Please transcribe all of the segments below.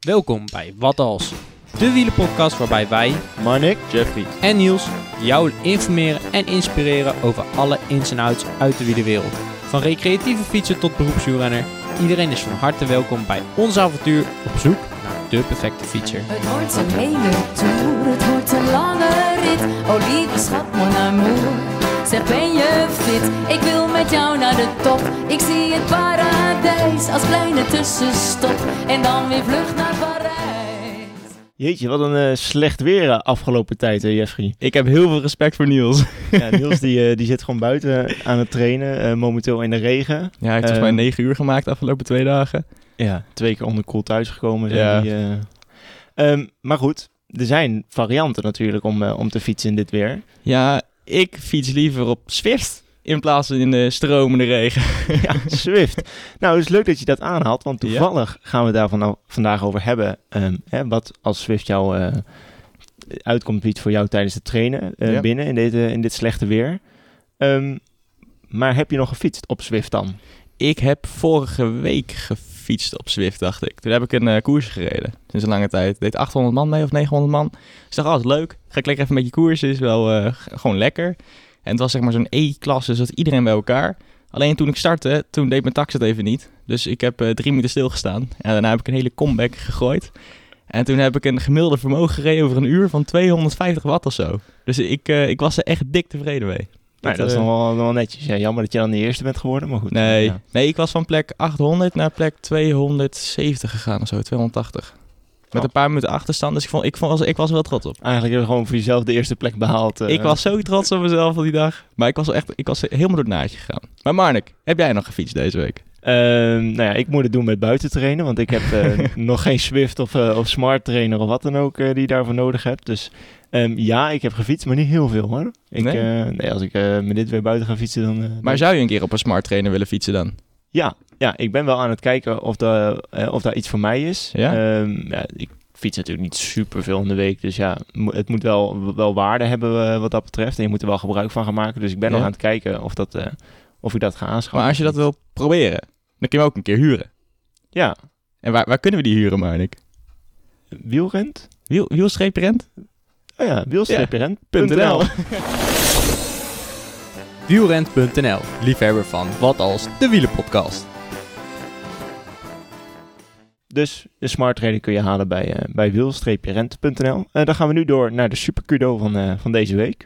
Welkom bij Wat Als, de wielenpodcast waarbij wij, Marnik, Jeffrey. en Niels jou informeren en inspireren over alle ins en outs uit de wielerwereld. Van recreatieve fietser tot beroepswielrenner, iedereen is van harte welkom bij ons avontuur op zoek naar de perfecte fietser. Het wordt een hele tour, het wordt een lange rit. Oh lieve schat, mon amour. Zeg ben je fit? Ik wil met jou naar de top. Ik zie het paradijs als kleine tussenstop. En dan weer vlucht naar Parijs. Jeetje, wat een eh, slecht weer eh, afgelopen tijd, hè, Jeffrey. Ik heb heel veel respect voor Niels. Ja, Niels die, eh, die zit gewoon buiten aan het trainen, eh, momenteel in de regen. Ja, hij heeft volgens mij 9 uur gemaakt de afgelopen twee dagen. Ja, twee keer onderkoeld thuisgekomen. Zijn Ja. die, eh. Ehm, maar goed, er zijn varianten natuurlijk om, om te fietsen in dit weer. Ja, ik fiets liever op Zwift in plaats van in de stromende regen. ja, Swift. Nou, het is leuk dat je dat aanhaalt, want Ja. toevallig gaan we daar van, vandaag over hebben. ehm, hè, wat als Swift jou eh, uitkomt fiets voor jou tijdens het trainen eh, Ja. binnen in dit, eh, in dit slechte weer. Ehm, maar heb je nog gefietst op Swift dan? Ik heb vorige week gefietst op Zwift, dacht ik. Toen heb ik een eh, koers gereden, sinds een lange tijd. Deed 800 man mee of 900 man. Dus dacht, oh, leuk. Ga ik lekker even met je koersen, is wel eh, gewoon lekker. En het was zeg maar zo'n E-klasse, dus dat iedereen bij elkaar. Alleen toen ik startte, toen deed mijn tax het even niet. Dus ik heb eh, drie minuten stilgestaan. En daarna heb ik een hele comeback gegooid. En toen heb ik een gemiddelde vermogen gereden over een uur van 250 watt of zo. Dus ik, ik was er echt dik tevreden mee. Nou, dat is eh, nog wel, nog wel netjes. Ja, jammer dat je dan de eerste bent geworden, maar goed. Nee, Ja. nee, ik was van plek 800 naar plek 270 gegaan of zo, 280. Met Oh. een paar minuten achterstand, dus ik, vond, ik, vond, ik was er wel trots op. Eigenlijk heb je gewoon voor jezelf de eerste plek behaald. eh. ik was zo trots op mezelf op die dag. Maar ik was wel echt ik was helemaal door het naadje gegaan. Maar Marnik, heb jij nog gefietst deze week? Ehm, nou ja, ik moet het doen met buiten trainen, want ik heb eh, nog geen Swift of, eh, of Smart trainer of wat dan ook eh, die je daarvoor nodig hebt. Dus ehm, ja, ik heb gefietst, maar niet heel veel hoor. Ik, Nee? nee, als ik eh, met dit weer buiten ga fietsen, dan... eh, Maar zou je een keer op een smart trainer willen fietsen dan? Ja, ja, ik ben wel aan het kijken of, de, eh, of daar iets voor mij is. Ja? Ehm, ja, ik fiets natuurlijk niet super veel in de week, dus ja, het moet wel, wel waarde hebben eh, wat dat betreft. En je moet er wel gebruik van gaan maken. Dus ik ben Ja? nog aan het kijken of, dat, eh, of ik dat ga aanschaffen. Maar als je dat wil proberen, dan kun je hem ook een keer huren. Ja, En waar, waar kunnen we die huren, Marnik? wielrent? Wiel, wielstreeprent? Oh ja, wielstreeprent.nl. .nl. Wielrent.nl, liefhebber van Wat Als, de wielenpodcast. Dus de smart trainer kun je halen bij, eh bij wiel-rent.nl. Eh, dan gaan we nu door naar de super kudo van, eh, van deze week.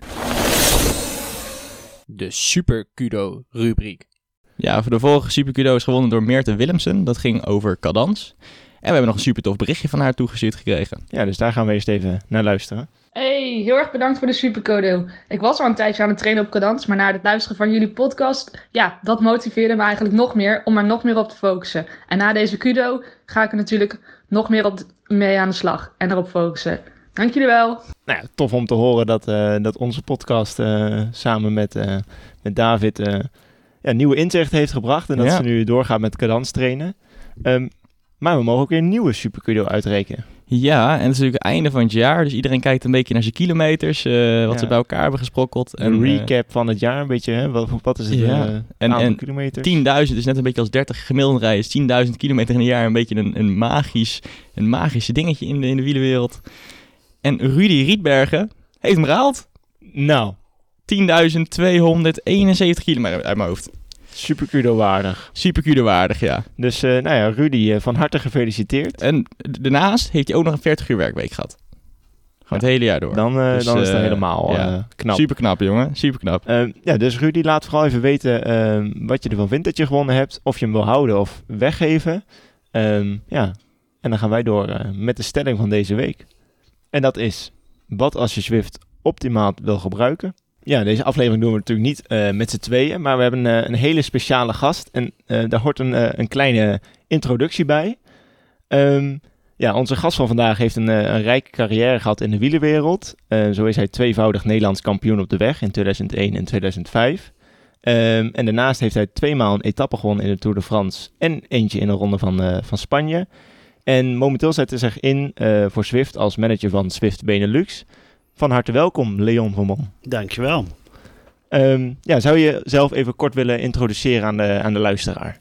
De Super Kudo rubriek. Ja, voor de vorige Super is gewonnen door Meerte Willemsen. Dat ging over cadans. En we hebben nog een super tof berichtje van haar toegestuurd gekregen. Ja, dus daar gaan we eerst even naar luisteren. Hey, heel erg bedankt voor de supercode. Ik was al een tijdje aan het trainen op cadans, maar na het luisteren van jullie podcast, ja, dat motiveerde me eigenlijk nog meer om er nog meer op te focussen. En na deze kudo ga ik er natuurlijk nog meer op mee aan de slag en erop focussen. Dank jullie wel. Nou ja, tof om te horen dat, eh, dat onze podcast eh, samen met, eh, met David eh, ja, nieuwe inzicht heeft gebracht. En dat Ja. ze nu doorgaan met cadans trainen. Ehm, maar we mogen ook weer een nieuwe super kudo uitrekenen. Ja, en het is natuurlijk het einde van het jaar. Dus iedereen kijkt een beetje naar zijn kilometers. eh, wat Ja. ze bij elkaar hebben gesprokkeld. Een En, eh, recap van het jaar, een beetje. Hè? Wat, wat is het Ja. eh, En- kilometers? 10.000 is net een beetje als 30 gemiddeld rijden. is 10.000 kilometer in een jaar een beetje een, een, magisch, een magisch dingetje in de, in de wielenwereld. En Rudy Rietbergen heeft hem gehaald. Nou, 10.271 kilometer uit mijn hoofd. Super kudo waardig. Super waardig, ja. Dus eh, nou ja, Rudy, eh, van harte gefeliciteerd. En daarnaast heeft hij ook nog een 40 uur werkweek gehad. Gewoon het hele jaar door. Dan, eh, Dus, dan is het helemaal ja. knap. Super knap, jongen. Super knap. Ehm, ja, dus Rudy, laat vooral even weten ehm, wat je ervan vindt dat je gewonnen hebt. Of je hem wil houden of weggeven. Ehm, ja, en dan gaan wij door met de stelling van deze week. En dat is, wat als je Zwift optimaal wil gebruiken? Ja, deze aflevering doen we natuurlijk niet eh, met z'n tweeën, maar we hebben eh, een hele speciale gast. En eh, daar hoort een, een kleine introductie bij. Ehm, ja, onze gast van vandaag heeft een, een rijke carrière gehad in de wielerwereld. Zo is hij tweevoudig Nederlands kampioen op de weg in 2001 en 2005. Ehm, en daarnaast heeft hij tweemaal een etappe gewonnen in de Tour de France en eentje in de ronde van, van Spanje. En momenteel zet hij zich in voor Zwift als manager van Zwift Benelux. Van harte welkom, Leon van. Dankjewel. Ehm ja, zou je jezelf even kort willen introduceren aan de, aan de luisteraar?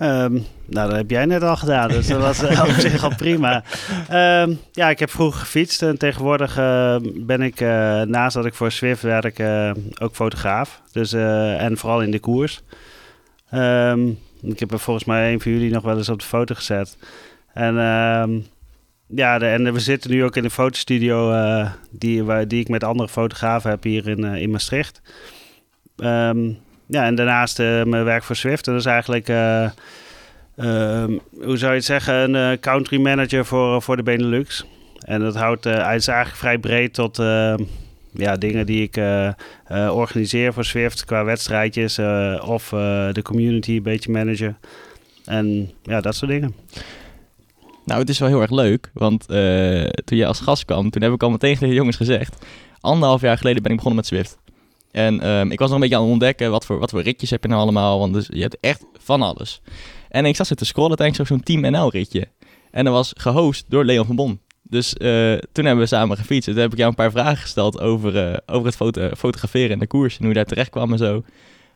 Ehm, nou, dat heb jij net al gedaan, dus dat was eh, op zich al prima. Ehm, ja, ik heb vroeger gefietst en tegenwoordig eh, ben ik, eh, naast dat ik voor Swift werk, ook fotograaf. Dus, en vooral in de koers. Ik heb er volgens mij een van jullie nog wel eens op de foto gezet. En ja, en we zitten nu ook in een fotostudio eh, die, waar, die ik met andere fotografen heb hier in, eh, in Maastricht. Ehm, ja, en daarnaast eh, mijn werk voor Swift. Dat is eigenlijk, eh, ehm, hoe zou je het zeggen, een country manager voor, voor de Benelux. En dat houdt, hij is eigenlijk vrij breed tot eh, ja, dingen die ik organiseer voor Swift qua wedstrijdjes. of de community een beetje managen. En ja, dat soort dingen. Nou, het is wel heel erg leuk, want eh, toen jij als gast kwam, toen heb ik al meteen tegen de jongens gezegd, anderhalf jaar geleden ben ik begonnen met Zwift. En ehm, ik was nog een beetje aan het ontdekken, wat voor, wat voor ritjes heb je nou allemaal, want dus, je hebt echt van alles. En ik zat zo te scrollen tijdens zo'n Team NL ritje. En dat was gehost door Leon van Bon. Dus eh, toen hebben we samen gefietst. Toen heb ik jou een paar vragen gesteld over, eh, over het foto fotograferen en de koers en hoe je daar terecht kwam en zo.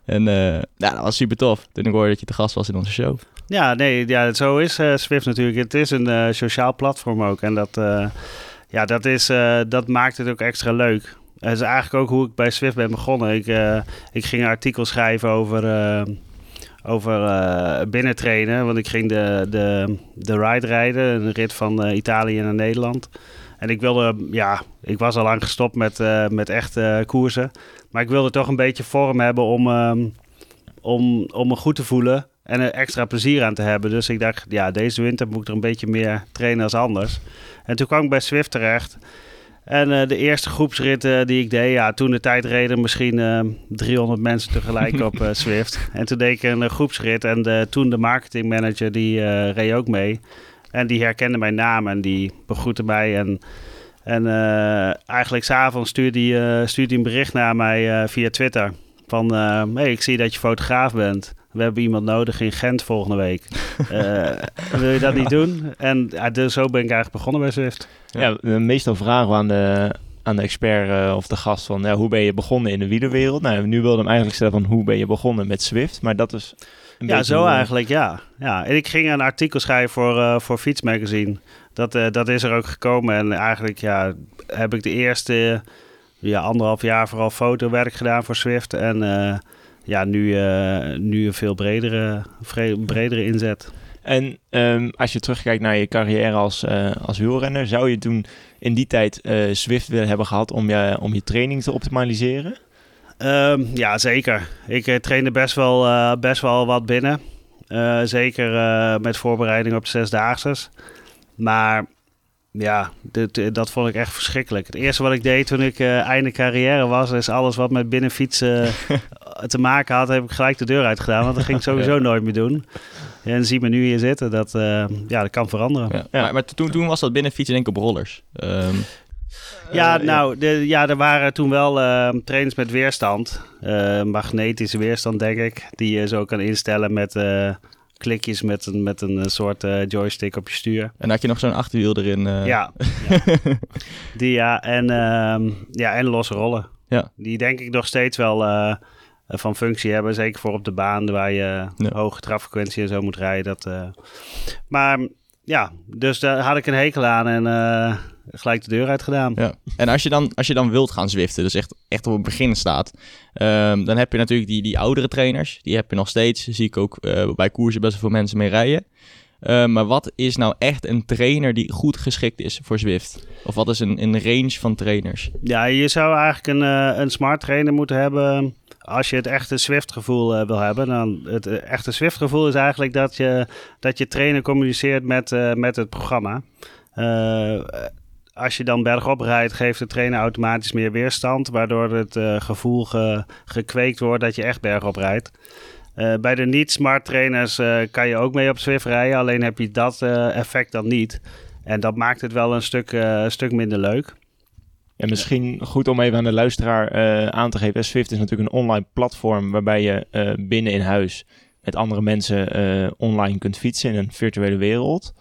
En nou, dat was super tof toen ik hoorde dat je te gast was in onze show. Ja, nee, ja, zo is eh, Swift natuurlijk. Het is een eh, sociaal platform ook. En dat, eh, ja, dat, is, dat maakt het ook extra leuk. Dat is eigenlijk ook hoe ik bij Swift ben begonnen. Ik, ik ging een artikel schrijven over, over binnentrainen. Want ik ging de, de, de ride rijden, een rit van Italië naar Nederland. En ik wilde, ja, ik was al lang gestopt met, met echte koersen. Maar ik wilde toch een beetje vorm hebben om, ehm, om, om me goed te voelen en er extra plezier aan te hebben. Dus ik dacht, ja, deze winter moet ik er een beetje meer trainen als anders. En toen kwam ik bij Swift terecht. En eh, de eerste groepsrit eh, die ik deed, ja, toen de tijd reden misschien eh, 300 mensen tegelijk op eh, Swift. En toen deed ik een eh, groepsrit en de, toen de marketingmanager die eh, reed ook mee. En die herkende mijn naam en die begroette mij. En, en eh, eigenlijk s'avonds stuurde hij eh, stuurde een bericht naar mij eh, via Twitter. Van, eh, hey, ik zie dat je fotograaf bent. We hebben iemand nodig in Gent volgende week. Eh, wil je dat niet doen? En ja, dus zo ben ik eigenlijk begonnen bij Zwift. Ja, eh, meestal vragen we aan de, aan de expert eh, of de gast van ja, hoe ben je begonnen in de wielerwereld? Nou, nu wilde hem eigenlijk stellen van hoe ben je begonnen met Swift? Maar dat is een Ja, zo hoe- eigenlijk, ja. ja. En ik ging een artikel schrijven voor, eh voor Fietsmagazine. Dat, eh, dat is er ook gekomen. En eigenlijk ja, heb ik de eerste ja, anderhalf jaar vooral fotowerk gedaan voor Swift. En eh, ja, nu, eh, nu een veel bredere, bredere inzet. En ehm, als je terugkijkt naar je carrière als, eh, als wielrenner, zou je toen in die tijd Swift willen hebben gehad om je, om je training te optimaliseren? Ehm, ja, zeker. Ik trainde best wel, best wel wat binnen. Zeker met voorbereiding op de zesdaagses. Maar ja, dit, eh, dat vond ik echt verschrikkelijk. Het eerste wat ik deed toen ik eh, einde carrière was, is alles wat met binnenfietsen te maken had, heb ik gelijk de deur uitgedaan. Want dat ging ik sowieso nooit meer doen. En zie me nu hier zitten, dat, eh, ja, dat kan veranderen. Ja. Ja. Maar, maar toen, toen was dat binnenfietsen denk ik op rollers. Ehm, Ja, Eh, nou, de, ja, er waren toen wel eh, trainers met weerstand. Eh, magnetische weerstand, denk ik. Die je zo kan instellen met eh, klikjes met een, met een eh, soort eh, joystick op je stuur. en dan had je nog zo'n achterwiel erin. eh, Ja. ja. Die ja, en, ehm, ja, en losse rollen. Ja. Die denk ik nog steeds wel van functie hebben. Zeker voor op de baan waar je Ja. hoge traffrequentie en zo moet rijden. Dat, Maar ja, dus daar had ik een hekel aan en eh, gelijk de deur uit gedaan. Ja. En als je, dan, als je dan wilt gaan zwiften, dus echt, echt op het begin staat, ehm, dan heb je natuurlijk die, die oudere trainers. Die heb je nog steeds. Zie ik ook eh, bij koersen best wel veel mensen mee rijden. Ehm, maar wat is nou echt een trainer die goed geschikt is voor Zwift? Of wat is een, een range van trainers? Ja, je zou eigenlijk een, eh, een smart trainer moeten hebben. Als je het echte Swift-gevoel eh, wil hebben. Dan het eh, echte Swift-gevoel is eigenlijk dat je, dat je trainer communiceert met, eh, met het programma. Als je dan bergop rijdt, geeft de trainer automatisch meer weerstand. Waardoor het gevoel ge- gekweekt wordt dat je echt bergop rijdt. Bij de niet-smart trainers kan je ook mee op Swift rijden. Alleen heb je dat effect dan niet. En dat maakt het wel een stuk, een stuk minder leuk. En misschien goed om even aan de luisteraar eh, aan te geven. Swift is natuurlijk een online platform waarbij je eh, binnen in huis met andere mensen eh, online kunt fietsen in een virtuele wereld.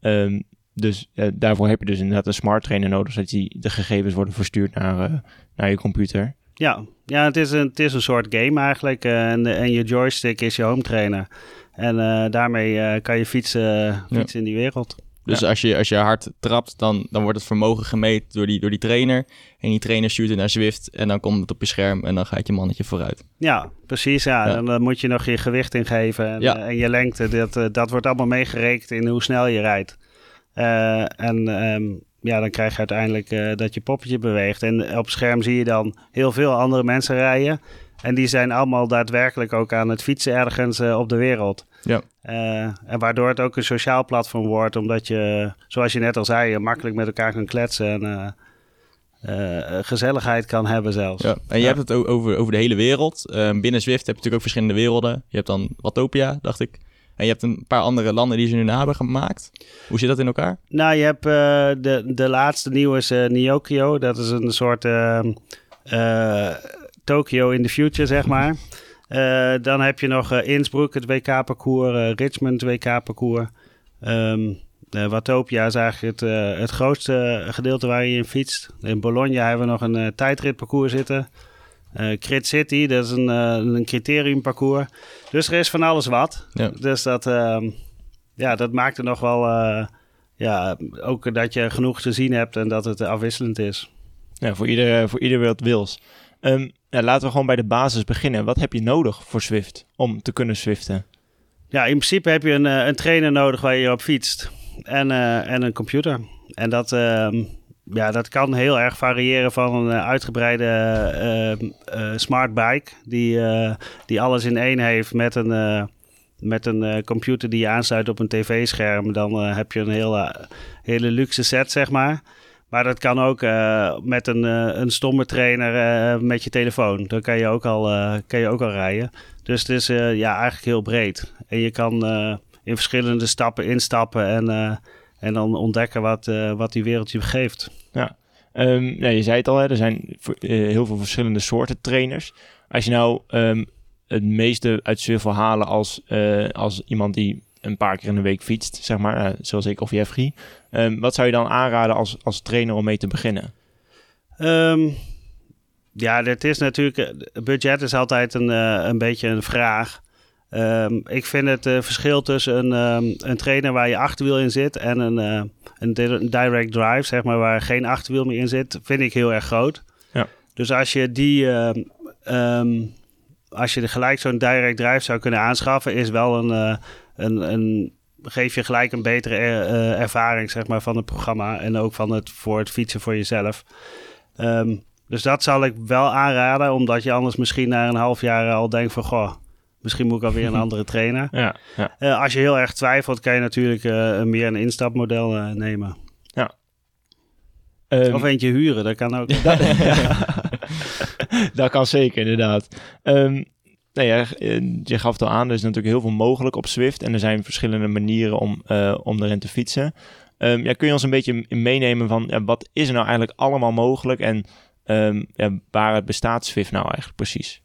Ehm, dus daarvoor heb je dus inderdaad een smart trainer nodig, zodat die, de gegevens worden verstuurd naar, naar je computer. Ja, ja het, is een, het is een soort game eigenlijk. en, en je joystick is je home trainer. En daarmee kan je fietsen, fietsen in die wereld. Dus als, je, als je hard trapt, dan, dan wordt het vermogen gemeten door die, door die trainer. En die trainer stuurt het naar Zwift en dan komt het op je scherm en dan gaat je mannetje vooruit. Ja, precies. Ja. Ja. Dan eh, moet je nog je gewicht ingeven en, Ja. eh, en je lengte. Dat, eh, dat wordt allemaal meegerekend in hoe snel je rijdt. En ehm, ja, dan krijg je uiteindelijk dat je poppetje beweegt. En op scherm zie je dan heel veel andere mensen rijden. En die zijn allemaal daadwerkelijk ook aan het fietsen ergens op de wereld. Ja. Eh, en waardoor het ook een sociaal platform wordt, omdat je, zoals je net al zei, makkelijk met elkaar kan kletsen en eh, eh, gezelligheid kan hebben zelfs. Ja. En je Ja. hebt het over, over de hele wereld. Ehm, binnen Zwift heb je natuurlijk ook verschillende werelden. Je hebt dan Watopia, dacht ik. En je hebt een paar andere landen die ze nu na hebben gemaakt. Hoe zit dat in elkaar? Nou, je hebt de, de laatste nieuwe is Nyokio. Dat is een soort ehm, eh, Tokyo in the future, zeg maar. Eh, dan heb je nog eh, Innsbruck, het WK-parcours, eh, Richmond, WK-parcours. Ehm eh, Watopia is eigenlijk het, het grootste gedeelte waar je in fietst. In Bologna hebben we nog een eh, tijdritparcours zitten. Crit City, dat is een, een criteriumparcours. Dus er is van alles wat. Ja. Dus dat, ehm, ja, dat maakt het nog wel... ja, ook dat je genoeg te zien hebt en dat het afwisselend is. Ja, voor ieder, voor ieder wat wils. Ja, laten we gewoon bij de basis beginnen. Wat heb je nodig voor Zwift om te kunnen Zwiften? Ja, in principe heb je een, eh, een trainer nodig waar je op fietst. En, eh, en een computer. En dat, ehm, ja, dat kan heel erg variëren van een eh, uitgebreide eh, smart bike. Die, die alles in één heeft met een, met een computer die je aansluit op een tv-scherm. Dan heb je een hele, hele luxe set, zeg maar. Maar dat kan ook eh, met een, eh, een stomme trainer eh, met je telefoon. Dan kan je ook al, kan je ook al rijden. Dus het is ja, eigenlijk heel breed. En je kan in verschillende stappen instappen en, en dan ontdekken wat, wat die wereld je geeft. Ja, je zei het al, hè, er zijn heel veel verschillende soorten trainers. Als je nou ehm, het meeste uit wil halen als, als iemand die een paar keer in de week fietst, zeg maar, zoals ik of Jeffrey. Ehm, wat zou je dan aanraden als, als trainer om mee te beginnen? Ehm, ja, het is natuurlijk. eh, Budget is altijd een, eh, een beetje een vraag. Ehm, ik vind het eh, verschil tussen een, een trainer waar je achterwiel in zit en een, een di- direct drive, zeg maar, waar geen achterwiel meer in zit, vind ik heel erg groot. Ja. Dus als je die. als je er gelijk zo'n direct drive zou kunnen aanschaffen, is wel een, een, een geef je gelijk een betere eh, eh, ervaring zeg maar, van het programma en ook van het, voor het fietsen voor jezelf. Ehm, dus dat zal ik wel aanraden, omdat je anders misschien na een half jaar al denkt van... Goh, misschien moet ik alweer een andere trainer. Ja, ja. Eh, als je heel erg twijfelt, kan je natuurlijk eh, meer een instapmodel eh, nemen. Ehm, Of eentje huren, dat kan ook. dat, dat kan zeker, inderdaad. Ehm, nou ja, eh, je gaf het al aan, er is natuurlijk heel veel mogelijk op Zwift. En er zijn verschillende manieren om, eh, om erin te fietsen. Ehm, ja, kun je ons een beetje meenemen van ja, wat is er nou eigenlijk allemaal mogelijk? En ehm, ja, waar bestaat Zwift nou eigenlijk precies?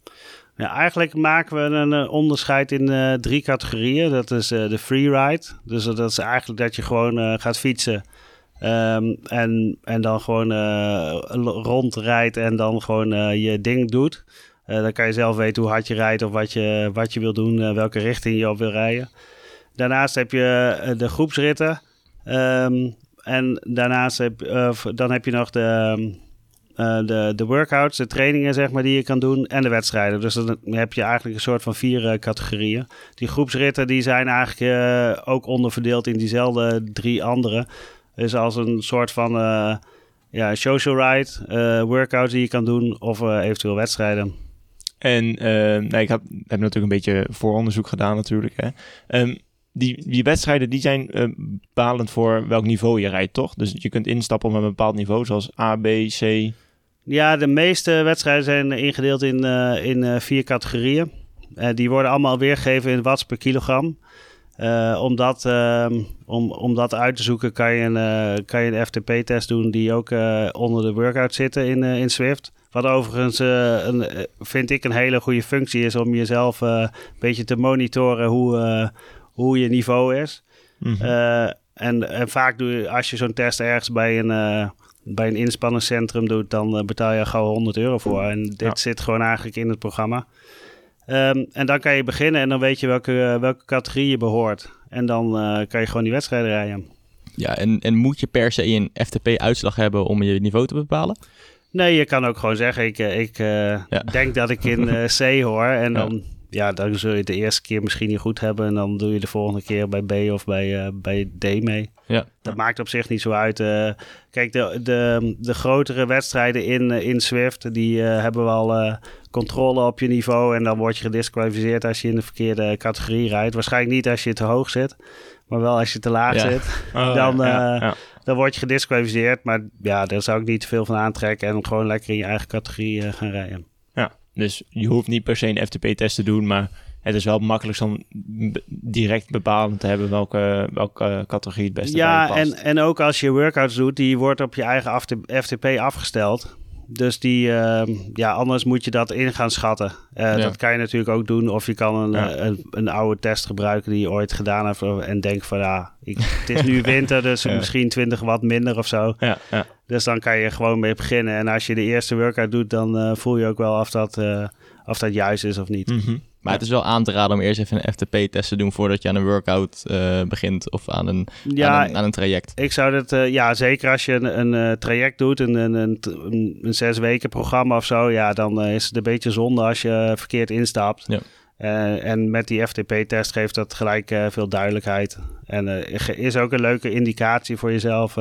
Ja, eigenlijk maken we een eh, onderscheid in drie categorieën. Dat is de freeride. Dus dat is eigenlijk dat je gewoon gaat fietsen. Ehm, en, en dan gewoon rondrijdt en dan gewoon je ding doet. Eh, dan kan je zelf weten hoe hard je rijdt of wat je, wat je wil doen, eh, welke richting je op wil rijden. Daarnaast heb je eh, de groepsritten. Ehm, en daarnaast heb, dan heb je nog de, ehm, eh, de, de workouts, de trainingen zeg maar, die je kan doen en de wedstrijden. Dus dan heb je eigenlijk een soort van vier categorieën. Die groepsritten die zijn eigenlijk ook onderverdeeld in diezelfde drie andere. Dus als een soort van ja, social ride, workouts die je kan doen of eventueel wedstrijden. En eh, nou, ik heb, heb natuurlijk een beetje vooronderzoek gedaan natuurlijk. Hè. Ehm, die, die wedstrijden die zijn eh, bepalend voor welk niveau je rijdt, toch? Dus je kunt instappen op een bepaald niveau, zoals A, B, C. Ja, de meeste wedstrijden zijn ingedeeld in, eh, in eh, vier categorieën. Eh, die worden allemaal weergegeven in watts per kilogram. Eh, om, dat, ehm, om, om dat uit te zoeken kan je een, eh, kan je een FTP-test doen die ook eh, onder de workout zitten in, in Swift. Wat overigens een, vind ik een hele goede functie is om jezelf een beetje te monitoren hoe, hoe je niveau is. Mhm. En, en vaak doe je, als je zo'n test ergens bij een, bij een inspanningscentrum doet, dan betaal je gauw 100 euro voor. En dit Ja. zit gewoon eigenlijk in het programma. Ehm, en dan kan je beginnen en dan weet je welke, eh, welke categorie je behoort. En dan eh, kan je gewoon die wedstrijden rijden. Ja, en, en moet je per se een FTP-uitslag hebben om je niveau te bepalen? Nee, je kan ook gewoon zeggen, ik, eh, ik Ja. denk dat ik in C hoor. En Ja. dan, ja. dan zul je het de eerste keer misschien niet goed hebben. En dan doe je de volgende keer bij B of bij, eh, bij D mee. Ja. Dat maakt op zich niet zo uit. eh. kijk, de, de, de grotere wedstrijden in, eh, in Swift, die eh, hebben wel eh, controle op je niveau. En dan word je gedisqualificeerd als je in de verkeerde categorie rijdt. Waarschijnlijk niet als je te hoog zit, maar wel als je te laag Ja. zit. Oh, Dan, ja, eh, ja. Dan word je gedisqualificeerd. Maar ja, daar zou ik niet te veel van aantrekken. En gewoon lekker in je eigen categorie gaan rijden. Ja, dus je hoeft niet per se een FTP-test te doen, maar het is wel makkelijk om direct bepalend te hebben welke, welke categorie het beste bij Ja, je past. en, en ook als je workouts doet, die wordt op je eigen FTP afgesteld. Dus die, ehm, ja, anders moet je dat in gaan schatten. Eh, Ja. Dat kan je natuurlijk ook doen. Of je kan een, Ja. eh, een, een oude test gebruiken die je ooit gedaan hebt. En denkt van, ja, ik, het is nu winter, dus misschien 20 watt minder of zo. Ja, ja. Dus dan kan je gewoon mee beginnen. En als je de eerste workout doet, dan eh, voel je ook wel of dat, of dat juist is of niet. Mhm. Maar het is wel aan te raden om eerst even een FTP-test te doen voordat je aan een workout eh, begint of aan een, Ja, aan een, aan een traject. Ik zou dat, eh, ja, zeker als je een, een eh, traject doet, een, een, een, een, zes weken programma of zo, ja, dan is het een beetje zonde als je verkeerd instapt. Ja. En met die FTP-test geeft dat gelijk veel duidelijkheid. En is ook een leuke indicatie voor jezelf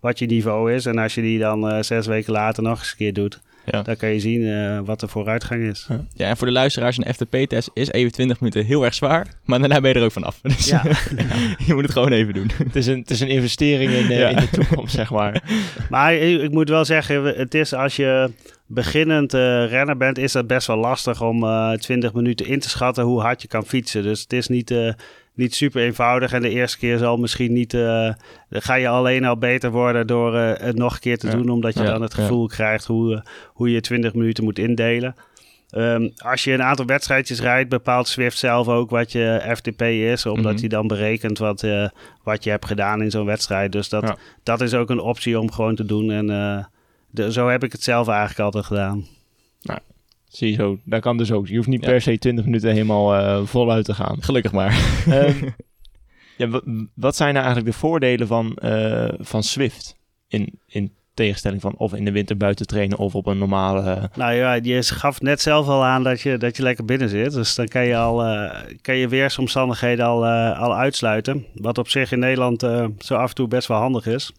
wat je niveau is. En als je die dan zes weken later nog eens een keer doet, Ja. dan kan je zien eh, wat de vooruitgang is. Ja, en voor de luisteraars, een FTP-test is even 20 minuten heel erg zwaar, maar daarna ben je er ook vanaf. Dus Ja. je moet het gewoon even doen. Het, is een, het is een investering in, eh, Ja. in de toekomst, zeg maar. Maar ik, ik moet wel zeggen, het is als je beginnend eh, renner bent, is dat best wel lastig om eh 20 minuten in te schatten hoe hard je kan fietsen. Dus het is niet, eh, niet super eenvoudig. En de eerste keer zal misschien niet. eh, dan ga je alleen al beter worden door eh, het nog een keer te Ja. doen, omdat je Ja, dan het ja. gevoel krijgt hoe, eh, hoe je 20 minuten moet indelen. Ehm, als je een aantal wedstrijdjes rijdt, bepaalt Swift zelf ook wat je FTP is, omdat Mhm. hij dan berekent wat, eh, wat je hebt gedaan in zo'n wedstrijd. Dus dat, Ja. dat is ook een optie om gewoon te doen. En eh, de, zo heb ik het zelf eigenlijk altijd gedaan. Zie je zo, dat kan dus ook. Je hoeft niet Ja. per se 20 minuten helemaal eh, voluit te gaan. Gelukkig maar. Ehm, ja, wa- wat zijn nou eigenlijk de voordelen van, eh, van Swift? In, in tegenstelling van of in de winter buiten trainen of op een normale... eh, Nou ja, je gaf net zelf al aan dat je, dat je lekker binnen zit. Dus dan kan je, al, eh, kan je weersomstandigheden al, eh, al uitsluiten. Wat op zich in Nederland eh, zo af en toe best wel handig is.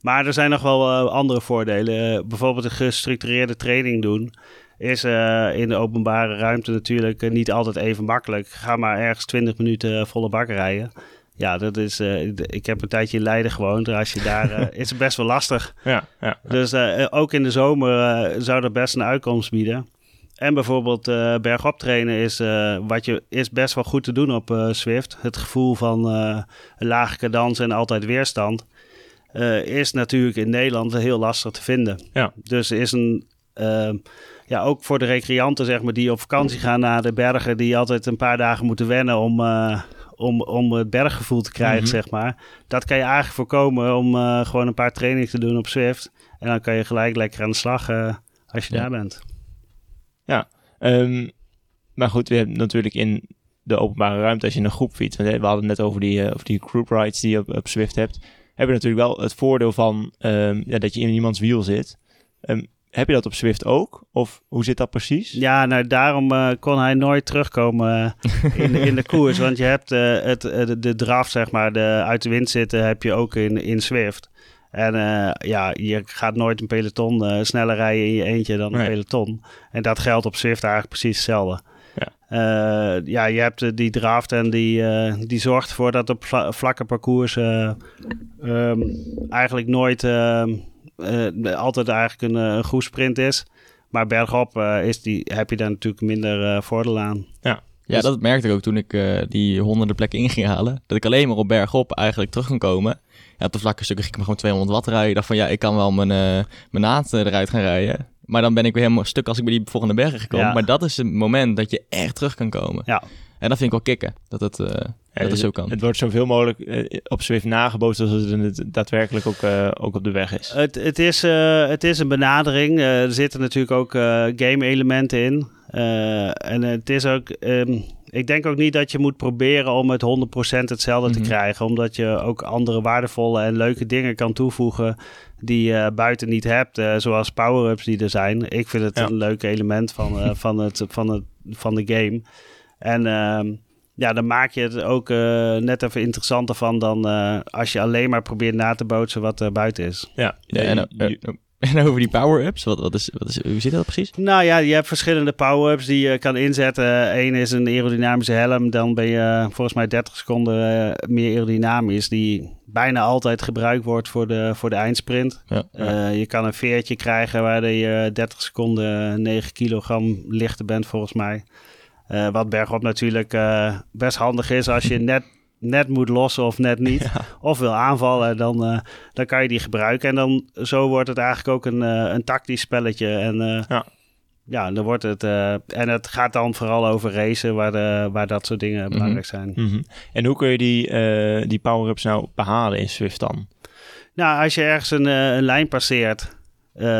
Maar er zijn nog wel eh, andere voordelen. Eh, bijvoorbeeld een gestructureerde training doen. Is eh, in de openbare ruimte natuurlijk niet altijd even makkelijk. Ga maar ergens 20 minuten volle bak rijden. Ja, dat is. ik heb een tijdje in Leiden gewoond. Als je daar. is het best wel lastig. ja, ja, Dus ook in de zomer zou dat best een uitkomst bieden. En bijvoorbeeld bergop trainen is, wat je, is best wel goed te doen op Swift. Het gevoel van een lage cadans en altijd weerstand is natuurlijk in Nederland heel lastig te vinden. Ja. Dus is een, eh, ja, ook voor de recreanten zeg maar, die op vakantie gaan naar de bergen, die altijd een paar dagen moeten wennen om, eh, om, om het berggevoel te krijgen, Mhm. zeg maar. Dat kan je eigenlijk voorkomen om eh, gewoon een paar trainingen te doen op Swift. En dan kan je gelijk lekker aan de slag eh, als je Ja. daar bent. Ehm, maar goed, we hebben natuurlijk in de openbare ruimte, als je in een groep fietst, we hadden het net over die, eh, over die group rides die je op, op Swift hebt, hebben natuurlijk wel het voordeel van ehm, ja, dat je in iemands wiel zit. Ehm, heb je dat op Swift ook? Of hoe zit dat precies? Ja, nou daarom eh, kon hij nooit terugkomen eh, in, in de koers. Want je hebt eh, het, de, de draf, zeg maar, de uit de wind zitten, heb je ook in, in Swift. En ja, je gaat nooit een peloton sneller rijden in je eentje dan een Nee. peloton. En dat geldt op Swift eigenlijk precies hetzelfde. Ja. Eh, ja, je hebt eh, die draft en die, eh, die zorgt ervoor dat op vla- vlakke parcours eh, ehm, eigenlijk nooit ehm, eh, altijd eigenlijk een, een goed sprint is. Maar bergop is die, heb je daar natuurlijk minder eh, voordeel aan. Ja, Dus- dat merkte ik ook toen ik die honderden plekken in ging halen. Dat ik alleen maar op bergop eigenlijk terug kon komen. Ja, op de vlakke stukken ging ik maar gewoon 200 watt rijden. Ik dacht van ja, ik kan wel mijn, mijn naad eruit gaan rijden. Maar dan ben ik weer helemaal stuk als ik bij die volgende bergen gekomen. Ja. Maar dat is het moment dat je echt terug kan komen. Ja. En dat vind ik wel kicken. Dat het, eh, dat het zo kan. Het wordt zoveel mogelijk eh, op Zwift nagebootst als het daadwerkelijk ook, eh, ook op de weg is. Het, het, is, eh, het is een benadering. Er zitten natuurlijk ook eh, game-elementen in. Eh, en het is ook. ehm, ik denk ook niet dat je moet proberen om het 100% hetzelfde Mhm. te krijgen. Omdat je ook andere waardevolle en leuke dingen kan toevoegen. die je buiten niet hebt. eh, zoals power-ups die er zijn. Ik vind het Ja. een leuk element van, eh, van, het, van, het, van de game. En. ehm, ja, dan maak je het ook eh, net even interessanter van dan eh, als je alleen maar probeert na te bootsen wat er buiten is. Ja, Ja, en, en over die power-ups, wat, wat is, wat is, hoe zit dat precies? Nou ja, je hebt verschillende power-ups die je kan inzetten. Eén is een aerodynamische helm. Dan ben je volgens mij 30 seconden eh, meer aerodynamisch. Die bijna altijd gebruikt wordt voor de, voor de eindsprint. Ja. Eh, je kan een veertje krijgen waar je 30 seconden 9 kilogram lichter bent volgens mij. Eh, wat bergop natuurlijk best handig is als je net, net moet lossen of net niet. Of wil aanvallen, dan, eh, dan kan je die gebruiken. En dan zo wordt het eigenlijk ook een, eh, een tactisch spelletje. En eh, Ja. ja, dan wordt het. en het gaat dan vooral over racen, waar, de, waar dat soort dingen belangrijk zijn. Mhm. En hoe kun je die, die power-ups nou behalen in Swift dan? Nou, als je ergens een, een lijn passeert.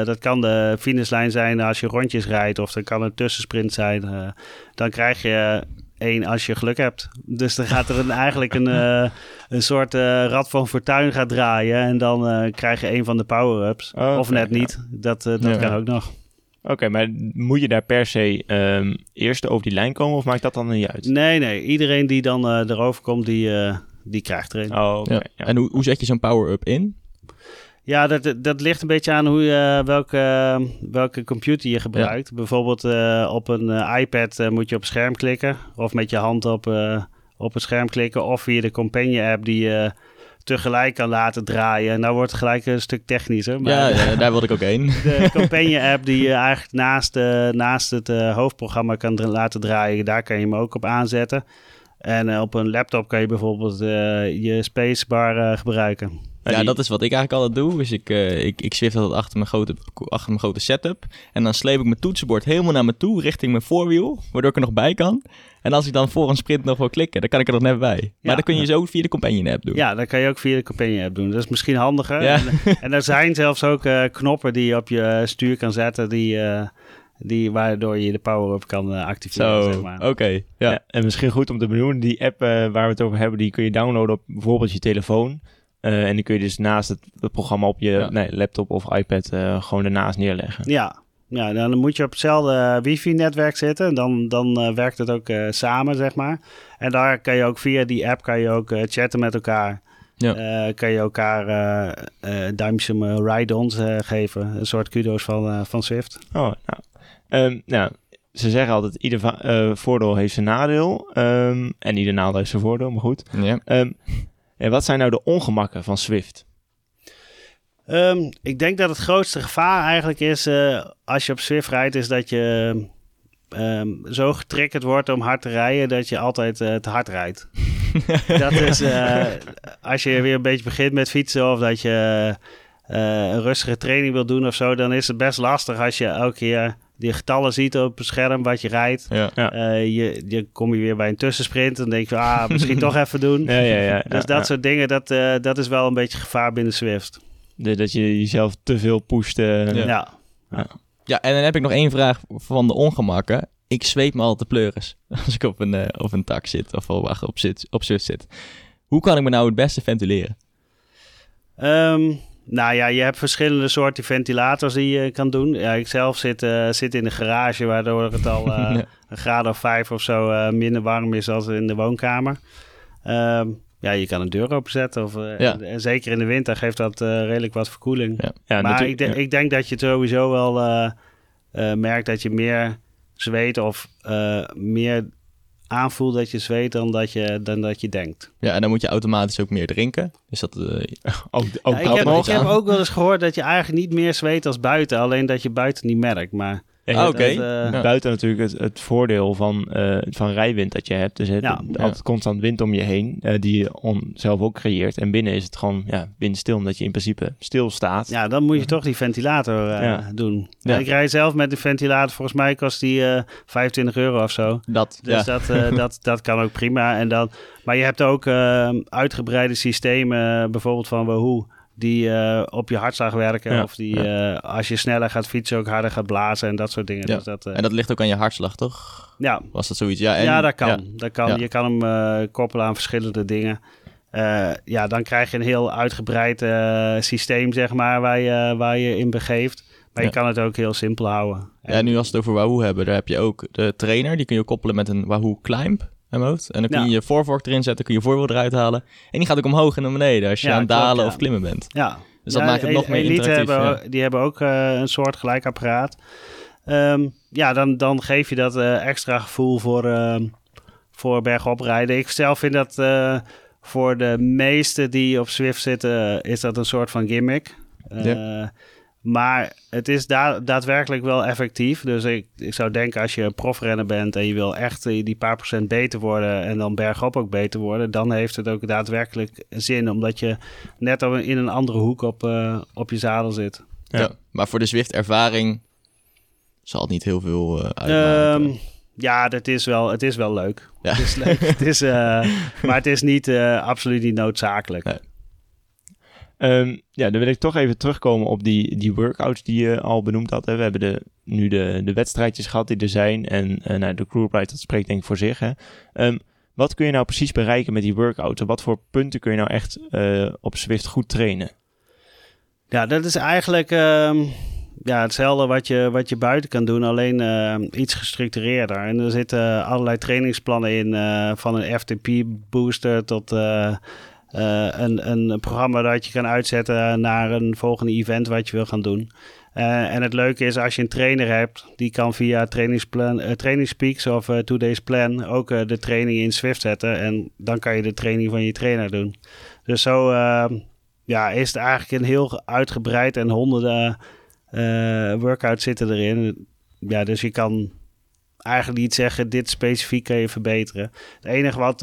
dat kan de finishlijn zijn als je rondjes rijdt, of dat kan een tussensprint zijn. dan krijg je één als je geluk hebt. Dus dan gaat er een, eigenlijk een, eh, een soort eh, rad van fortuin gaat draaien. En dan eh, krijg je een van de power-ups. Oh, of net ja. niet. Dat, dat Ja. kan ook nog. Oké, maar moet je daar per se ehm, eerst over die lijn komen of maakt dat dan niet uit? Nee, nee. Iedereen die dan eh, erover komt, die, eh, die krijgt er een. Oh, ja. En hoe, hoe zet je zo'n power-up in? Ja, dat, dat ligt een beetje aan hoe je, welke, welke computer je gebruikt. Bijvoorbeeld eh, op een eh, iPad eh, moet je op scherm klikken. Of met je hand op, eh, op het scherm klikken. Of via de Companion app die je tegelijk kan laten draaien. En nou wordt het gelijk een stuk technischer. Maar Ja, ja, daar wilde ik ook heen. de Companion app die je eigenlijk naast, eh, naast het eh, hoofdprogramma kan laten draaien. Daar kan je hem ook op aanzetten. En eh, op een laptop kan je bijvoorbeeld eh, je spacebar eh, gebruiken. En Ja, die- dat is wat ik eigenlijk altijd doe. Dus ik, eh ik, ik zwift altijd achter mijn, grote, achter mijn grote setup. En dan sleep ik mijn toetsenbord helemaal naar me toe, richting mijn voorwiel. Waardoor ik er nog bij kan. En als ik dan voor een sprint nog wil klikken, dan kan ik er nog net bij. Maar Ja. dat kun je zo via de Companion app doen. Ja, dat kan je ook via de Companion app doen. Dat is misschien handiger. Ja. En, en er zijn zelfs ook eh, knoppen die je op je stuur kan zetten, die, eh, die, waardoor je de power-up kan eh, activeren. Zo, zeg maar. oké. ja. Ja. en misschien goed om te benoemen, die app eh, waar we het over hebben, die kun je downloaden op bijvoorbeeld je telefoon. Eh, en die kun je dus naast het, het programma op je Ja. nee, laptop of iPad eh, gewoon ernaast neerleggen. Ja. ja, dan moet je op hetzelfde wifi-netwerk zitten. Dan, dan eh, werkt het ook eh, samen, zeg maar. En daar kan je ook via die app kan je ook eh, chatten met elkaar. Ja. Eh, kan je elkaar eh eh duimpjes om eh, ride-ons eh, geven. Een soort kudo's van, eh, van Swift. Oh, nou. Ehm, nou, ze zeggen altijd, ieder eh, voordeel heeft zijn nadeel. Ehm, en ieder nadeel heeft zijn voordeel, maar goed. Ja. Ehm, en wat zijn nou de ongemakken van Swift? Ehm, ik denk dat het grootste gevaar eigenlijk is eh, als je op Swift rijdt, is dat je ehm, zo getriggerd wordt om hard te rijden dat je altijd eh, te hard rijdt. dat is eh, als je weer een beetje begint met fietsen of dat je eh, een rustige training wil doen of zo, dan is het best lastig als je elke keer die getallen ziet op het scherm wat je rijdt. Ja. Eh, je, je kom je weer bij een tussensprint en denk je, ah, misschien toch even doen. Ja, ja, ja. Dus ja, dat ja. soort dingen, dat, eh, dat is wel een beetje gevaar binnen Swift. Dat je jezelf te veel pusht. eh, Ja. Ja. En dan heb ik nog één vraag van de ongemakken. Ik zweep me al te pleuris als ik op een, eh, op een tak zit of op, wacht, op, zit, op Zwift zit. Hoe kan ik me nou het beste ventileren? Ehm, nou ja, je hebt verschillende soorten ventilators die je kan doen. Ja, ik zelf zit, eh, zit in de garage, waardoor het al eh, een graad of vijf of zo minder warm is als in de woonkamer. Ehm, ja, je kan een deur openzetten. Of, eh, Ja. en, en zeker in de winter geeft dat eh, redelijk wat verkoeling. Ja. ja, maar ik, de- ik denk dat je sowieso wel eh, merkt dat je meer zweet of meer aanvoelt dat je zweet dan dat je, dan dat je denkt. Ja, en dan moet je automatisch ook meer drinken. Dus dat, Ook, ook ik, heb, ik heb ook wel eens gehoord dat je eigenlijk niet meer zweet als buiten. Alleen dat je buiten niet merkt. Maar Ah, oké. eh. Buiten natuurlijk het, het voordeel van, eh, van rijwind dat je hebt. Dus het, Ja. altijd constant wind om je heen, eh, die je on, zelf ook creëert. En binnen is het gewoon ja, windstil, omdat je in principe stil staat. Ja, dan moet je toch die ventilator eh, Ja. doen. Ja. Ik rijd zelf met de ventilator. Volgens mij kost die eh 25 euro of zo. Dat, Dus ja. dat, dat, dat kan ook prima. En dan, maar je hebt ook eh, uitgebreide systemen, bijvoorbeeld van Wahoo, die eh, op je hartslag werken. Ja, Of die eh, als je sneller gaat fietsen ook harder gaat blazen en dat soort dingen. Ja. Dus dat, eh, En dat ligt ook aan je hartslag, toch? ja, Was dat zoiets? Ja, en, ja, dat kan. ja. Dat kan. Ja. Je kan hem eh, koppelen aan verschillende dingen. Eh, ja, dan krijg je een heel uitgebreid eh, systeem, zeg maar, waar je, waar je in begeeft. Maar je kan het ook heel simpel houden. Ja, en nu als we het over Wahoo hebben, daar heb je ook de trainer. Die kun je koppelen met een Wahoo Climb. In mijn hoofd. En dan kun Ja. je je voorvork erin zetten, kun je je voorwiel eruit halen. En die gaat ook omhoog en naar beneden als je Ja, aan het klopt, dalen ja. of klimmen bent. Ja. Dus dat Ja, maakt het nog meer interactief. Hebben, ja. Die hebben ook eh, een soort gelijk apparaat. Ehm, ja, dan, dan geef je dat eh, extra gevoel voor, ehm, voor bergop rijden. Ik zelf vind dat eh, voor de meesten die op Zwift zitten, is dat een soort van gimmick. Eh, Maar het is da- daadwerkelijk wel effectief. Dus ik, ik zou denken als je een profrenner bent en je wil echt eh, die paar procent beter worden en dan bergop ook beter worden, dan heeft het ook daadwerkelijk zin. Omdat je net al in een andere hoek op, eh, op je zadel zit. Ja. Ja. Maar voor de Zwift-ervaring zal het niet heel veel eh uitmaken. Ehm, ja, dat is wel, het is wel leuk. Ja. Het is leuk. het is, eh, maar het is niet, eh, absoluut niet noodzakelijk. Nee. Ehm, ja, dan wil ik toch even terugkomen op die, die workouts die je al benoemd had. Hè. We hebben de, nu de, de wedstrijdjes gehad die er zijn. En eh, nou, de crewride, dat spreekt denk ik voor zich. Hè. Ehm, wat kun je nou precies bereiken met die workouts? Wat voor punten kun je nou echt eh, op Zwift goed trainen? Ja, dat is eigenlijk ehm, ja, hetzelfde wat je, wat je buiten kan doen, alleen ehm, iets gestructureerder. En er zitten allerlei trainingsplannen in, eh, van een FTP-booster tot eh, een, een programma dat je kan uitzetten naar een volgende event wat je wil gaan doen. Eh, en het leuke is als je een trainer hebt, die kan via trainingsplan, eh trainingspeaks of two days plan ook de training in Swift zetten. En dan kan je de training van je trainer doen. Dus zo ehm, ja, is het eigenlijk een heel uitgebreid en honderden workouts zitten erin. Ja, dus je kan eigenlijk niet zeggen, dit specifiek kan je verbeteren. Het enige wat...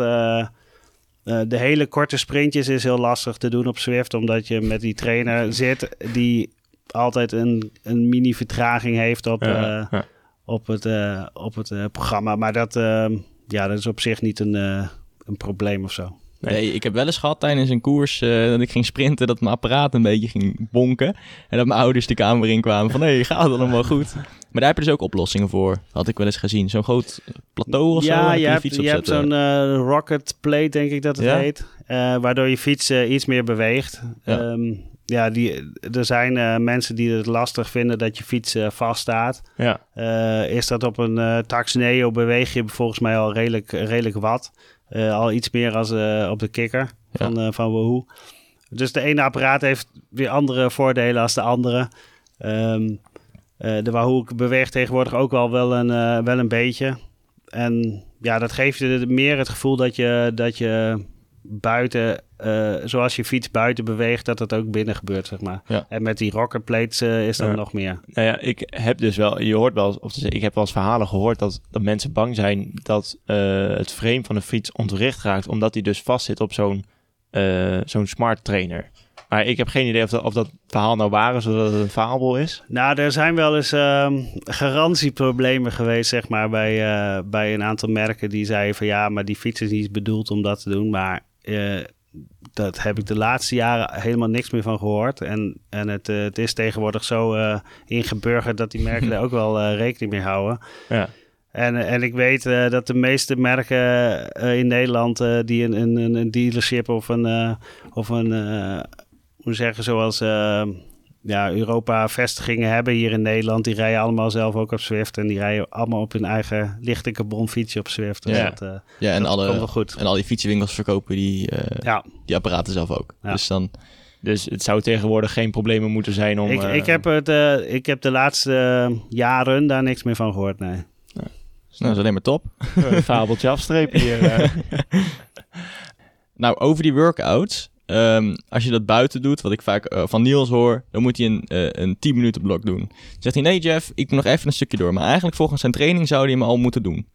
eh, de hele korte sprintjes is heel lastig te doen op Swift, omdat je met die trainer zit die altijd een, een mini vertraging heeft op, Ja, eh, ja. op het, eh, op het programma. Maar dat, eh, ja, dat is op zich niet een, eh, een probleem of zo. Nee. Nee, ik heb wel eens gehad tijdens een koers eh, dat ik ging sprinten, dat mijn apparaat een beetje ging bonken. En dat mijn ouders de kamer in kwamen van, hé, hey, gaat het allemaal goed? Maar daar heb je dus ook oplossingen voor, had ik wel eens gezien. Zo'n groot plateau of zo, Ja, dan kun je je hebt, je hebt zo'n eh, rocket plate, denk ik dat het Ja? heet. eh, waardoor je fiets eh, iets meer beweegt. Ja. Ja, ja die, er zijn mensen die het lastig vinden dat je fiets vaststaat. Ja, is dat op een eh Tax Neo beweeg je volgens mij al redelijk, redelijk wat. Al iets meer als op de kikker van, van Wahoo. Dus de ene apparaat heeft weer andere voordelen als de andere. Ehm, eh, de Wahoo beweegt tegenwoordig ook al wel een, eh, wel een beetje. En ja, dat geeft je meer het gevoel dat je, dat je buiten, eh, zoals je fiets buiten beweegt, dat dat ook binnen gebeurt, zeg maar. Ja. En met die rocket plates is dat Ja. nog meer. nou ja, ik heb dus wel, je hoort wel, of te zeggen, ik heb wel eens verhalen gehoord dat, dat mensen bang zijn dat het frame van de fiets ontwricht raakt, omdat hij dus vastzit op zo'n zo'n smart trainer. Maar ik heb geen idee of dat, of dat verhaal nou waar is, of dat het een fabel is. Nou, er zijn wel eens ehm, garantieproblemen geweest, zeg maar, bij, eh, bij een aantal merken die zeiden van ja, maar die fiets is niet bedoeld om dat te doen. Maar eh, dat heb ik de laatste jaren helemaal niks meer van gehoord. En, en het, eh, het is tegenwoordig zo ingeburgerd dat die merken er ook wel rekening mee houden. Ja. En, en ik weet dat de meeste merken in Nederland die een, een, een- dealership of een, of een eh, hoe zeggen, zoals eh, ja, Europa-vestigingen hebben hier in Nederland, die rijden allemaal zelf ook op Zwift. En die rijden allemaal op hun eigen lichte carbon fietsje op Zwift. Dus Ja. dat, eh, Ja, en dat komt wel alle, goed. en al die fietsenwinkels verkopen die, eh, Ja, die apparaten zelf ook. Ja. Dus dan, Dus het zou tegenwoordig geen problemen moeten zijn om... ik, eh, ik, heb het, eh, ik heb de laatste eh, jaren daar niks meer van gehoord, nee. nou, dat is alleen maar top. een fabeltje afstrepen hier. eh. Nou, over die workouts. Ehm, als je dat buiten doet, wat ik vaak eh, van Niels hoor, dan moet hij een, eh, een 10 minuten blok doen. Dan zegt hij, nee Jeff, ik moet nog even een stukje door. Maar eigenlijk volgens zijn training zou hij hem al moeten doen.